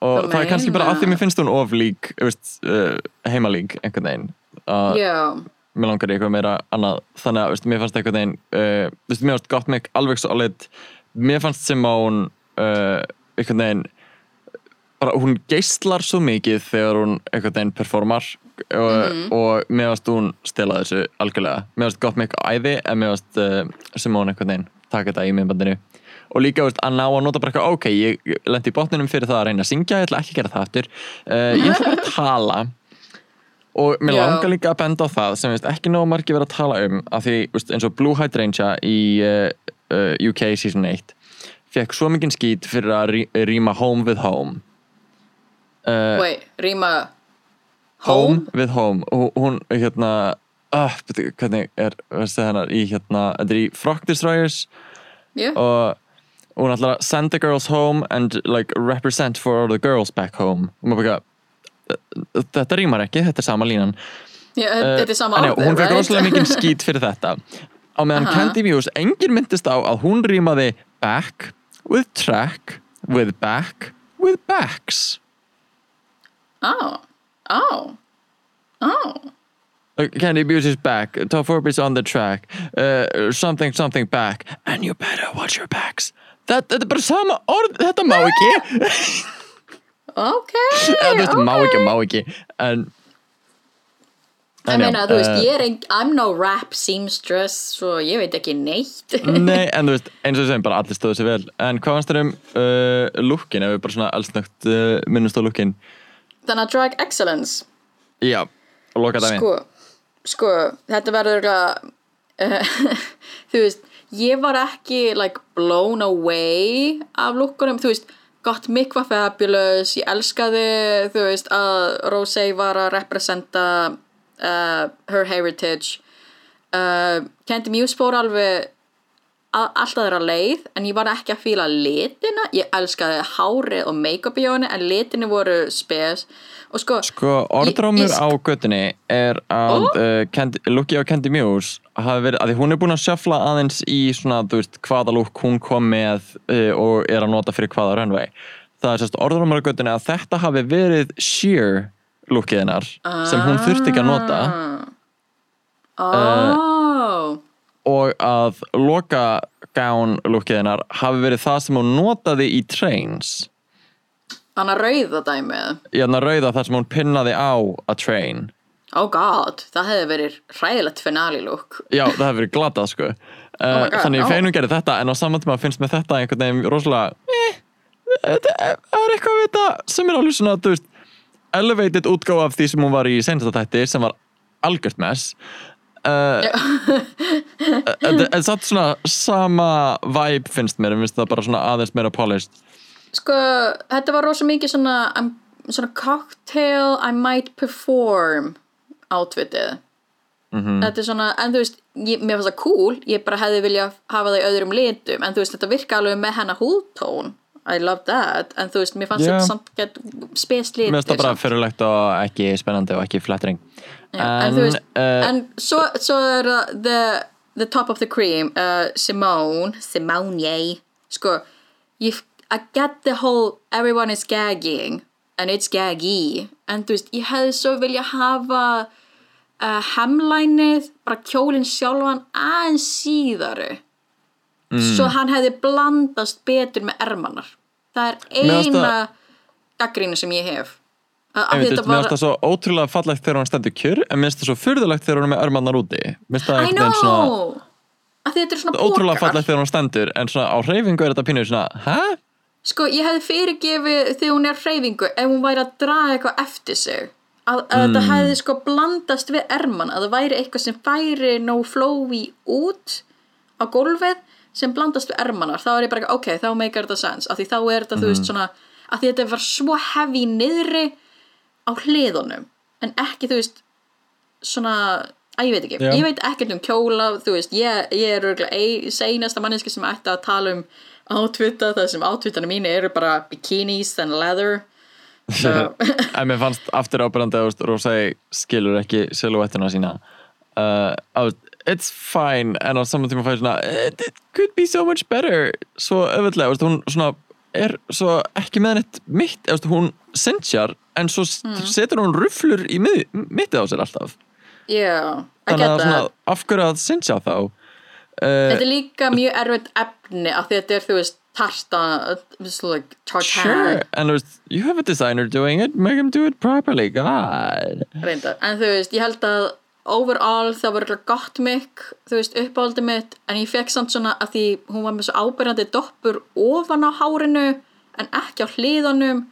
og Þú það er kannski bara að því mér finnst hún of lík þú veist, uh, heimalík einhvern veginn. Að Já, mér langar í eitthvað meira annað. Þannig að veist, mér fannst einhvern veginn uh, þú veist, mér fannst gott mig alveg solid. Mér fannst Simón uh, einhvern veginn bara hún geistlar svo mikið þegar hún einhvern veginn performar og, og mér fannst hún stela þessu algjörlega. Mér fannst gott mig æði en mér fannst uh, Simón einhvern veginn taka þetta í minnbandinu og líka veist, að ná að nota bara eitthvað ok, ég lendi í botninum fyrir það að reyna að syngja ég ætla ekki að gera það aftur. Uh, ég ætla bara að tala og mér langar líka að benda á það sem veist, ekki nóg margir verið að tala um af því veist, eins og Blue Hydrangea í uh, uh, UK season 1 fekk svo mikið skít fyrir að rí, rýma home with home. Uh, wait, rýma home with home. Og hún hérna betur, hvernig er veistu, hennar, í hérna, þetta er í Frock Destroyers Já, og hún ætlar að send the girls home and like represent for all the girls back home. Og maður bara þetta rýmar ekki, þetta er sama línan. Já, Uh, þetta er sama já, orðið, hún fekk rosalega mikið skít fyrir þetta. Á meðan Aha. Candy Muse enginn myndist á að hún rýmaði back with track with back with backs. Á, á, á Uh, Candy Muse is back Top Forbes on the track uh, something something back and you better watch your backs. Þetta er bara sama orð, þetta má ekki Ok, veist, má ok. ekki, má ekki. En Ég meina, þú veist, eh, ég er ein, I'm no rap seamstress svo ég veit ekki neitt. Nei, en þú veist, eins og sem bara allir stóðu sér vel. En hvað fannst þér um uh, lookin, ef við bara svona allsnögt uh, minnumst á lookin Þannig að drag excellence. Já, og loka það Sko, sko, þetta verður uh, þú veist, ég var ekki like blown away af lookunum, þú veist gott Mick var fabulous, ég elskaði þú veist að Rosé var að representa uh, her heritage. Uh, Candy Muse fór alveg alltaf þeirra leið en ég var ekki að fíla litina. Ég elskaði hárið og make-up í henni en litinu voru spes. Og sko, Sko, orðrómur Ég- á göttunni er að uh, Candy, looki á Candy Muse hafi verið, að því hún er búin að shuffla aðeins í svona, þú veist, hvaða look hún kom með uh, og er að nota fyrir hvaða runway. Það er sérst orðrómur á göttunni að þetta hafi verið sheer lookið hennar sem hún þurfti ekki að nota. Oh, og að loka gown lookið hennar hafi verið það sem hún notaði í trains. Hann að rauða dæmið? Í hann að rauða þar sem hún pinnaði á a train. Oh god, það hefði verið hræðilegt finale look. Já, það hefur verið glatað sko. Uh, my God, Þannig já. ég feinum gerði þetta en á saman tíma finnst mér þetta einhvern veginn rosalega eh, það er eitthvað við þetta sem er alveg svona, þú veist elevated útgáfa af því sem hún var í senasta þætti sem var algjört mess en, en satt svona sama vibe finnst mér, en finnst það bara svona aðeins meira polished. Sko, þetta var rosa mikið svona um, svona cocktail I might perform outfitið. Þetta er svona, en þú veist ég, mér fannst það cool, ég bara hefði vilja hafa það í öðrum litum, en þú veist, þetta virka alveg með hennar húðtón, I love that. En þú veist, mér fannst Já. þetta samt get spes litur Mér finnst það bara fyrirlegt og ekki spennandi og ekki flattering Já, en, þú veist, uh, en svo, svo er það the, the top of the cream uh, Simone Simone, sko ég, I get the whole everyone is gagging and it's gaggy. En þú veist, ég hefði svo vilja hafa uh, hemlænið bara kjólinn sjálfan aðeins síðari. Svo hann hefði blandast betur með ermanar það er eina gaggrínu sem ég hef mér finnst það svo ótrúlega fallegt þegar hann stendur kjör en mér finnst það svo furðulegt þegar hann er með örmannar úti Mér finnst það veginn svona að þetta er svona ótrúlega fallegt þegar hann stendur en svona á hreyfingu er þetta pínu svona hæ? Sko, ég hefði fyrirgefið þegar hún er hreyfingu ef hún væri að draga eitthvað eftir sig. Að, að þetta hefði sko blandast við erman, að það væri eitthvað sem færi no flowy út á gólfið sem blandast við ermanar. Þá er ég bara, ok, þá meikar þetta sens. Af því þá er þetta, þú veist, svona, að því þetta var svo heavy niðri á hliðunum. En ekki, þú veist, svona, að ég veit ekki. Já. Ég veit ekkert um kjóla, þú veist, ég, ég er örgulega seinasta manneski sem ætti að tala um átvita, það sem átvitana mín eru bara bikinis and leather. So, en mér fannst aftur ábyrðandi að Rósæ skilur ekki silhouettuna sína uh, að, it's fine en á saman tíma fæði svona it, it could be so much better svo veist, hún svona er svo ekki með neitt mitt hún sensjar en svo mm. setur hún rufflur í mið, mittið á sér alltaf. Yeah, þannig að svona, af hverju að sensja þá? Uh, Þetta er líka mjög erfitt efni af því að þetta er, þú veist, tarta, it's like tartan, sure, and veist, you have a designer doing it make him do it properly, god. Reyndar. En þú veist, ég held að overall það var eitthvað gott mikk, þú veist, uppáldið mitt, en ég fekk samt svona að því hún var með svo ábyrjandi doppur ofan á hárinu en ekki á hliðanum,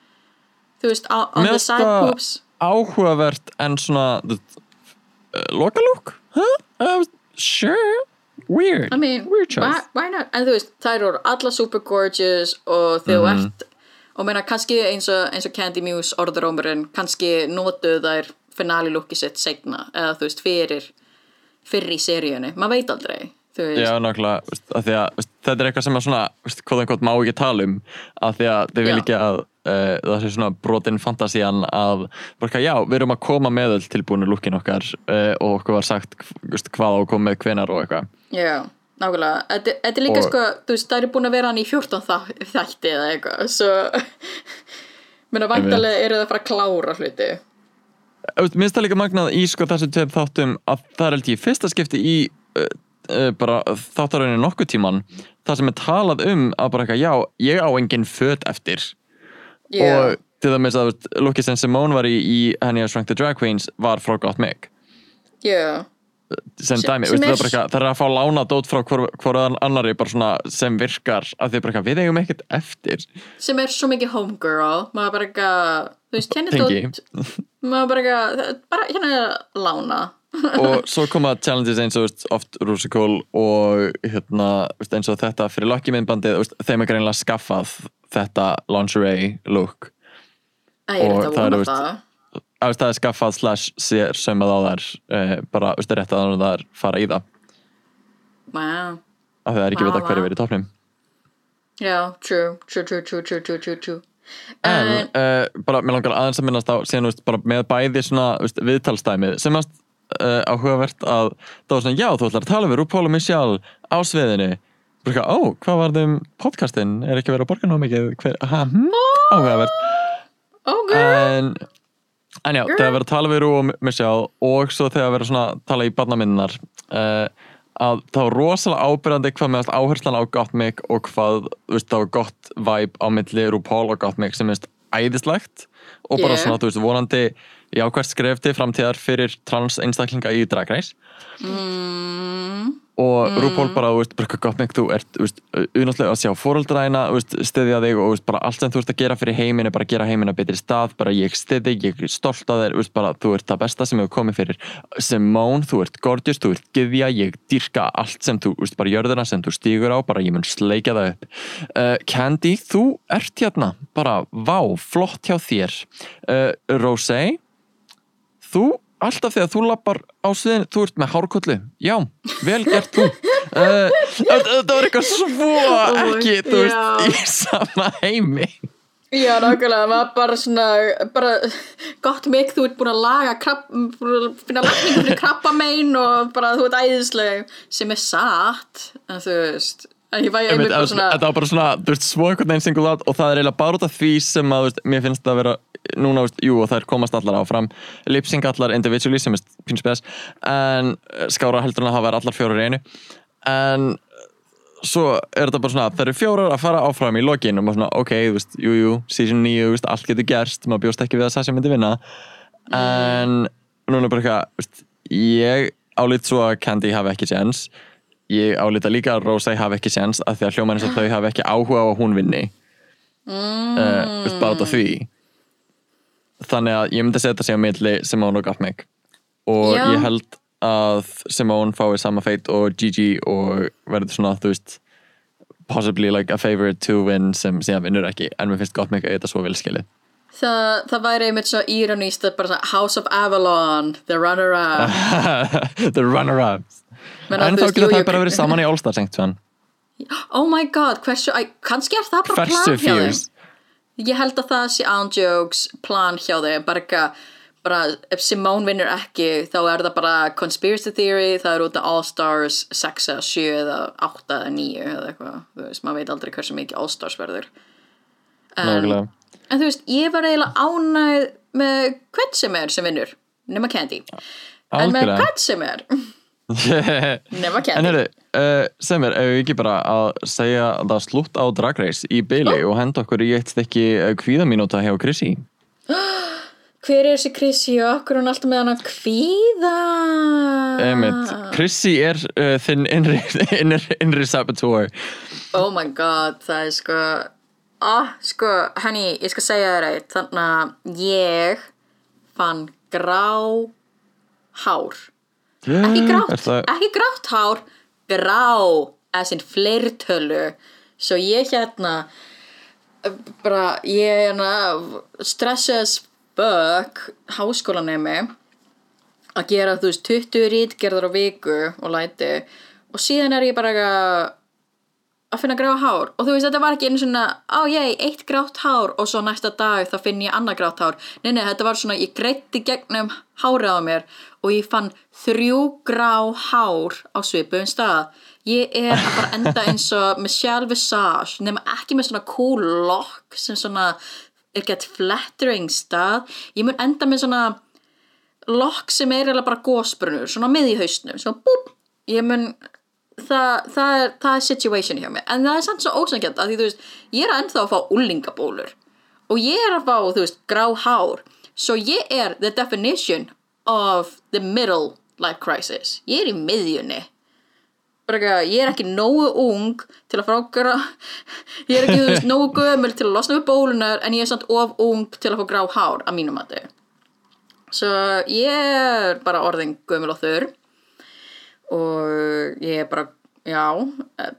þú veist, on Mér the side það poops. áhugavert en svona uh, lokalúk huh? uh, sure, weird I mean, weird choice why, why not? En þú veist, þær eru alla super gorgeous og þegar þú ert og meina kannski eins og, eins og Candy Muse orðurómurinn, kannski notuðu þær finale looki sitt segna eða þú veist, fyrir fyrir í seríunni, maður veit aldrei Já, nákvæmlega, þetta er eitthvað sem að svona, hvað einhvern má ekki tala um að því að þið vil ekki að uh, það sé svona brotin fantasían að, bara, já, við erum að koma með öll tilbúinu lúkin okkar uh, og okkur var sagt hvað á að með hvenar og eitthvað. Já, nákvæmlega. Þetta, þetta er líka Og- sko, þú veist, það eru búin að vera hann í 14 þa- þætti eða eitthvað svo meina vantarlega eru það að fara að klára hluti. Veist, Mér finnst það líka magnað í sko þessu tveim þáttum að það er ég í fyrsta skipti í uh, uh, bara þáttarauðinu nokkuð tíman það sem er talað um að bara eitthvað, já, ég á engin föt eftir Já. og til dæmis að Lucky sem Simone var í, í henni að Shrunk the Drag Queens var frá Got Meg já, sem Sem- dæmi, sem veist, er- það, er að fá lána dót frá hvor annari svona sem virkar að því bara við eigum ekkert eftir. Sem er svo mikið homegirl maður bara eitthvað, þú veist, henni dótt maður bara bara hérna lána og svo koma challenges eins og veist, oft Rusical og hérna, veist, eins og þetta fyrir Lucky myndbandið, veist, þeim er greinlega skaffað þetta lingerie look. Æ, er Og að það er, það að það er skaffað slash sér sömað á þær uh, bara veist, rétt að þær fara í það. Wow. af því það er ekki Vá, vita hverju vá. verið í topnum já, true, true, true, true, true, true, true, true. En En- uh, bara, mér langar aðeins að minnast á síðan, veist, bara með bæði svona veist, viðtalstæmið sem að uh, áhugavert að það var svona, já, þú ætlar að tala við og Michelle á sviðinu. Bara eitthvað, ó, hvað var þeim podcastin er ekki verið að borga ná mikið? Hver, ha, hm, áhugavert. Oh girl, en, en já, þegar verið að tala við og Michelle og svo þegar verið svona að tala í barnaminnar uh, að það var rosalega ábyrjandi hvað meðast áherslan á Gottmik og hvað þú veist, það var gott vibe á milli RuPaul og Gottmik sem minnst æðislegt og bara Yeah. svona, þú veist, vonandi jákvært skref til framtíðar fyrir trans einstaklinga í Drag Race. Mm, og RuPaul bara, þú veist, hvað gott mig þú ert, þú veist, unáttúrulega að sjá veist, styðja þig og þú veist, bara allt sem þú ert að gera fyrir heiminn er bara að gera heiminn að betri stað bara ég styði, ég er stolt af þér þú veist, bara, þú ert það besta sem hefur komið fyrir. Simone, þú ert gorgeous, þú ert gyðja ég dyrka allt sem þú, þú veist, bara jörðina sem þú stígur á, bara ég mun sleikja það upp. Uh, Candy, þú ert hérna bara, vá, flott hjá þér. Uh, Rosé þú, alltaf þegar þú lappar á sviðin, þú ert með hárkollu. Já, vel gert þú. Uh, þetta var eitthvað svo ekki, þú veist, í sama heimi. Já, nákvæmlega maður bara svona, bara gott mikið, þú ert búin að laga að finna lagningu fyrir krabba megin og bara þú ert æðisleg sem er satt en þú veist einmitt svona, þetta var bara svona, þú veist, svo einhvern veginn single out og það er eiginlega bara út af því sem að, þú veist, mér finnst það að vera, núna, þú veist, jú, og þær komast allar áfram, lipsing allar individually sem er pínu spes, en eh, skára heldur en að það væri allar fjórar í einu, en svo er þetta bara svona, þær eru fjórar að fara áfram í lokin og maður svona, ok, þú veist, jú, jú, season 9, þú veist, allt getur gerst, maður bjóst ekki við að Sasha myndi vinna, en núna er bara eitthvað, þú veist, ég álít svo að Candy hafi ekki chance, ég álíta líka að Rósæ hafi ekki séns af því að hljóma eins og þau hafi ekki áhuga á að hún vinni. Mm. uh, af því. Þannig að ég myndi setja sig á milli Simone og Gottmik. Og Já. ég held að Simone fái sama feit og Gigi og verður svona, þú veist possibly like a favorite to win sem síðan vinnur ekki, en mér finnst Gottmik að þetta svo vel skilið. Það, það væri einmitt svo íróníst að bara House of Avalon the runner-up. The runner-ups en þá getur það bara verið saman í All-Star sengt oh my god, hversu æ, kannski er það bara hversu plan hjá þeim. fierce. Ég held að það sé án jokes plan hjá þeim, bara eitthvað bara ef Simone vinnur ekki þá er það bara conspiracy theory það er út af All Stars 6 eða 7 eða 8 eða 9 eða eitthvað þú veist, maður veit aldrei hversu mikið All Stars verður. Nákvæmlega. en þú veist, ég var eiginlega ánægð með hvern sem er sem vinnur nema Candy. En með hvern sem er nema En Candy heyrðu, uh, Semir, ef við ekki bara að segja að það slútt á Drag Race í byli og henda okkur í eitt stykki uh, kvíðamínúta hjá Chrissy? Hver er þessi Chrissy og okkur er hún alltaf með hann að kvíða? Einmitt, Chrissy er uh, þinn innri, innri, innri saboteur. Oh my god, það er sko ah, sko, henni, ég skal segja þér eitt. Þannig að ég fann grá hár ekki grátt, ekki grátt hár grá, as in fleirtölu. Svo ég hérna bara, ég hérna stressið as fuck háskólanemi að gera þú veist 20 rítgerðar á viku og læti. Og síðan er ég bara að finna gráa hár. Og þú veist þetta var ekki einu svona á ég, eitt grátt hár og svo næsta dag þá finn ég annað grátt hár. Nei nei þetta var svona, ég greitti gegnum hárið á mér og ég fann þrjú grá hár á svipum stað. Ég er að fara enda eins og Michelle Visage nema ekki með svona cool lock sem svona er gett flattering stað. Ég mun enda með svona lokk sem er eiginlega bara gósbrunur svona með í hausnum, svona búp ég mun, það, það, er, það er situation hjá mig, en það er samt svo ósangjönd að því þú veist, ég er ennþá að fá úlingabólur og ég er að fá, þú veist, grá hár, svo ég er the definition of the middle life crisis, ég er í miðjunni. Ég er ekki nógu ung til að grá ég er ekki, þú veist, nógu gömul til að losna við bólunar en ég er samt of ung til að fá grá hár að mínum mati. Svo ég er bara orðin gömul og þurr og ég er bara, já,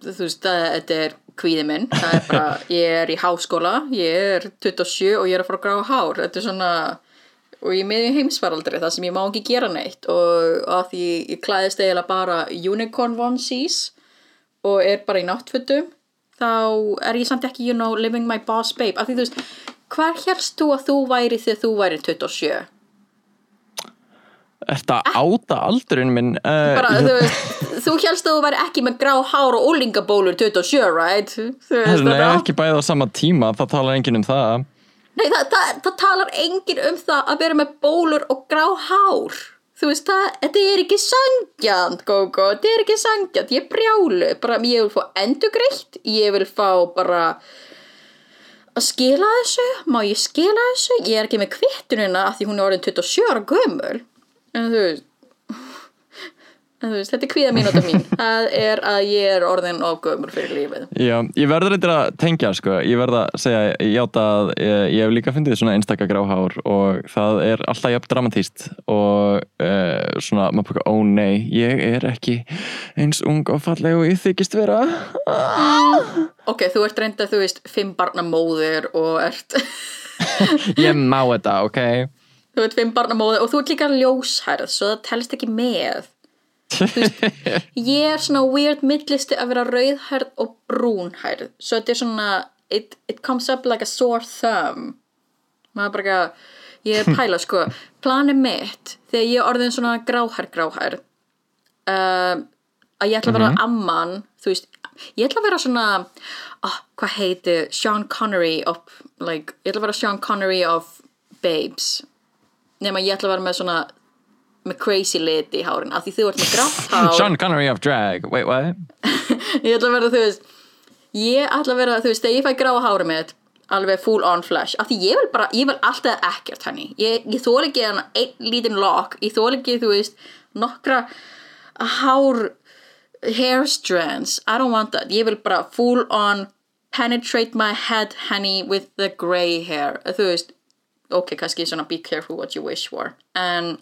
þú veist, þetta er kvíði minn, það er bara, ég er í háskóla, ég er 27 og ég er að fara að gráða hár, þetta er svona, og ég með í heimsfaraldri það sem ég má ekki gera neitt. Og að því ég klæðist eiginlega bara unicorn onesies og er bara í náttfötum, þá er ég samt ekki, you know, living my boss babe, af því þú veist, hvar helst þú að þú væri þegar þú væri 27? Er það áta aldurinn minn uh, bara, þú veist, þú helst að þú væri ekki með grá hár og úlingabólur 27, right? Nei, þetta- ekki bæði á sama tíma, það talar enginn um það. Nei, það, það, það talar enginn um það að vera með bólur og grá hár. Þú veist, það, þetta er ekki sangjant, Gógó, þetta er ekki sangjant, ég brjálu, bara ég vil fá endugreitt, ég vil fá bara að skila þessu, má ég skila þessu, ég er ekki með kvittunina af því hún er orðin 27 ára gömul, en þú veist, veist, þetta er kvíða mínúta mín, það er að ég er orðin of gömul fyrir lífið. Já, ég verður eitthvað að tengja sko. ég verð að segja, ég játa að ég, ég hef líka fundið svona einstaka gráhár og það er alltaf jafn dramatíst og uh, svona, maður bara, ó nei ég er ekki eins ung og falleg og ég þykist vera Ok, þú ert reynda, þú veist, fimm barna móðir og ert, ég má þetta, ok þú ert fimm barna móðir og þú ert líka ljóshærð, svo það telst ekki með. Ég er svona weird millisti að vera rauðhærð og brúnhærð, svo þetta er svona, it, it comes up like a sore thumb. Maður bara ekki, ég er að pæla, sko, planið mitt, þegar ég er orðin svona gráhærð, gráhærð, um, að ég ætla að vera amman þú veist, ég ætla að vera svona oh, hvað heitir Sean Connery of, like, ég ætla að vera Sean Connery of Babes nema ég ætla að vera með svona með crazy lit í hárin af því þú ert með grátt hár. Sean Connery of drag, wait what? ég ætla að vera, þú veist ég ætla að vera, þú veist, þegar ég fæ gráa hári mitt alveg full on flash af því ég vil bara, ég vil alltaf ekkert henni ég, ég þól ekki hann einn lítinn lock. Ég þól ekki, þú veist, nokkra hár hair strands, I don't want that. Ég vil bara full on penetrate my head henni with the grey hair, þú veist ok, kannski svona be careful what you wish for en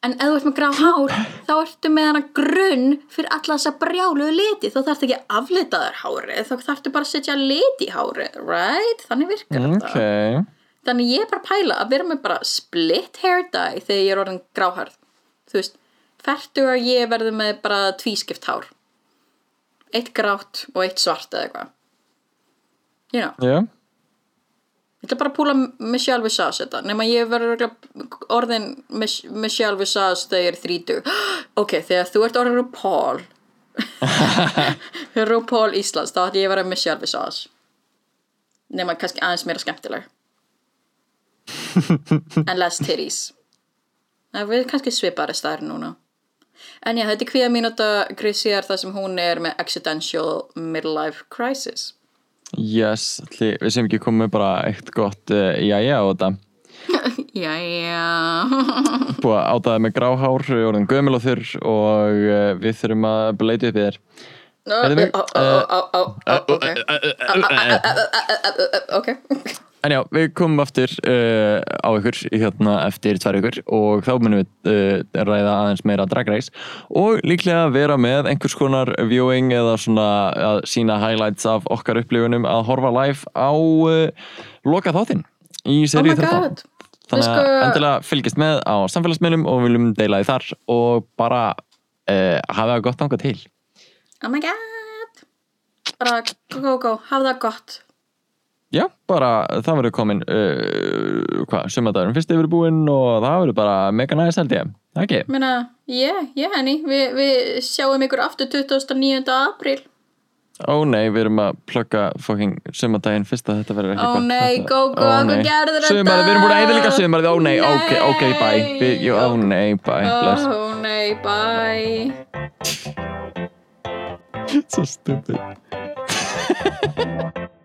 En ef þú ert með grá hár, þá ertu með hana grunn fyrir alla þessa brjáluðu liti. Þá þarftu ekki að aflita þér hárið, þá þarftu bara að setja lit í hárið, right? Þannig virkar þetta. Ok, Þannig ég er bara að pæla að vera með bara split hair dye þegar ég er orðin gráhærð. Þú veist, fertu að ég verði með bara tvískipt hár. Eitt grátt og eitt svart eða eitthvað. You know, já ég ætla bara að púla Michelle Visage þetta. Nefn að ég verður orðin Mich- Michelle Visage þegar ég er þrítug. Ok, þegar þú ert orðin RuPaul. RuPaul Íslands, þá ætti ég að vera Michelle Visage. Nefn að kannski aðeins meira skemmtileg. and less titties það við kannski svipari staðar núna en já, þetta er kvíða mínúta Chrissy er það sem hún er með accidental midlife crisis Yes, ætli, við sem ekki komum með bara eitt gott uh, jæja á þetta já Búið að átaði með gráhár, við vorum gömul og þurr og uh, við þurfum að bleita upp í þér ok ok En já, við komum aftur uh, á ykkur hérna eftir tvær ykkur og þá munum við uh, ræða aðeins meira Drag Race og líklega vera með einhvers konar viewing eða svona að sína highlights af okkar upplifunum að horfa live á uh, loka þáttinn í oh seríu my 13 god. Þannig að sko- endilega fylgist með á samfélagsmiðlum og viljum deila því þar og bara hafa það gott ánga til. Oh my god. Bara go go go, hafa það gott Já, bara það verður komin uh, hvað, sumadagurum fyrst yfir búinn og það verður bara mega næst held ég, ekki? Meina, ég, ég henni, Vi, við sjáum ykkur aftur 29. apríl. Ó nei, við erum að plugga fucking sumadaginn fyrst að þetta verður ekki Ó nei, Þetta- go, go, Ó, hvað gerður þetta? Sumarið, við erum búin að eða líka sumarið, ó nei, ok, ok, bye Ó nei, bye, Ó nei, bye. Svo stupid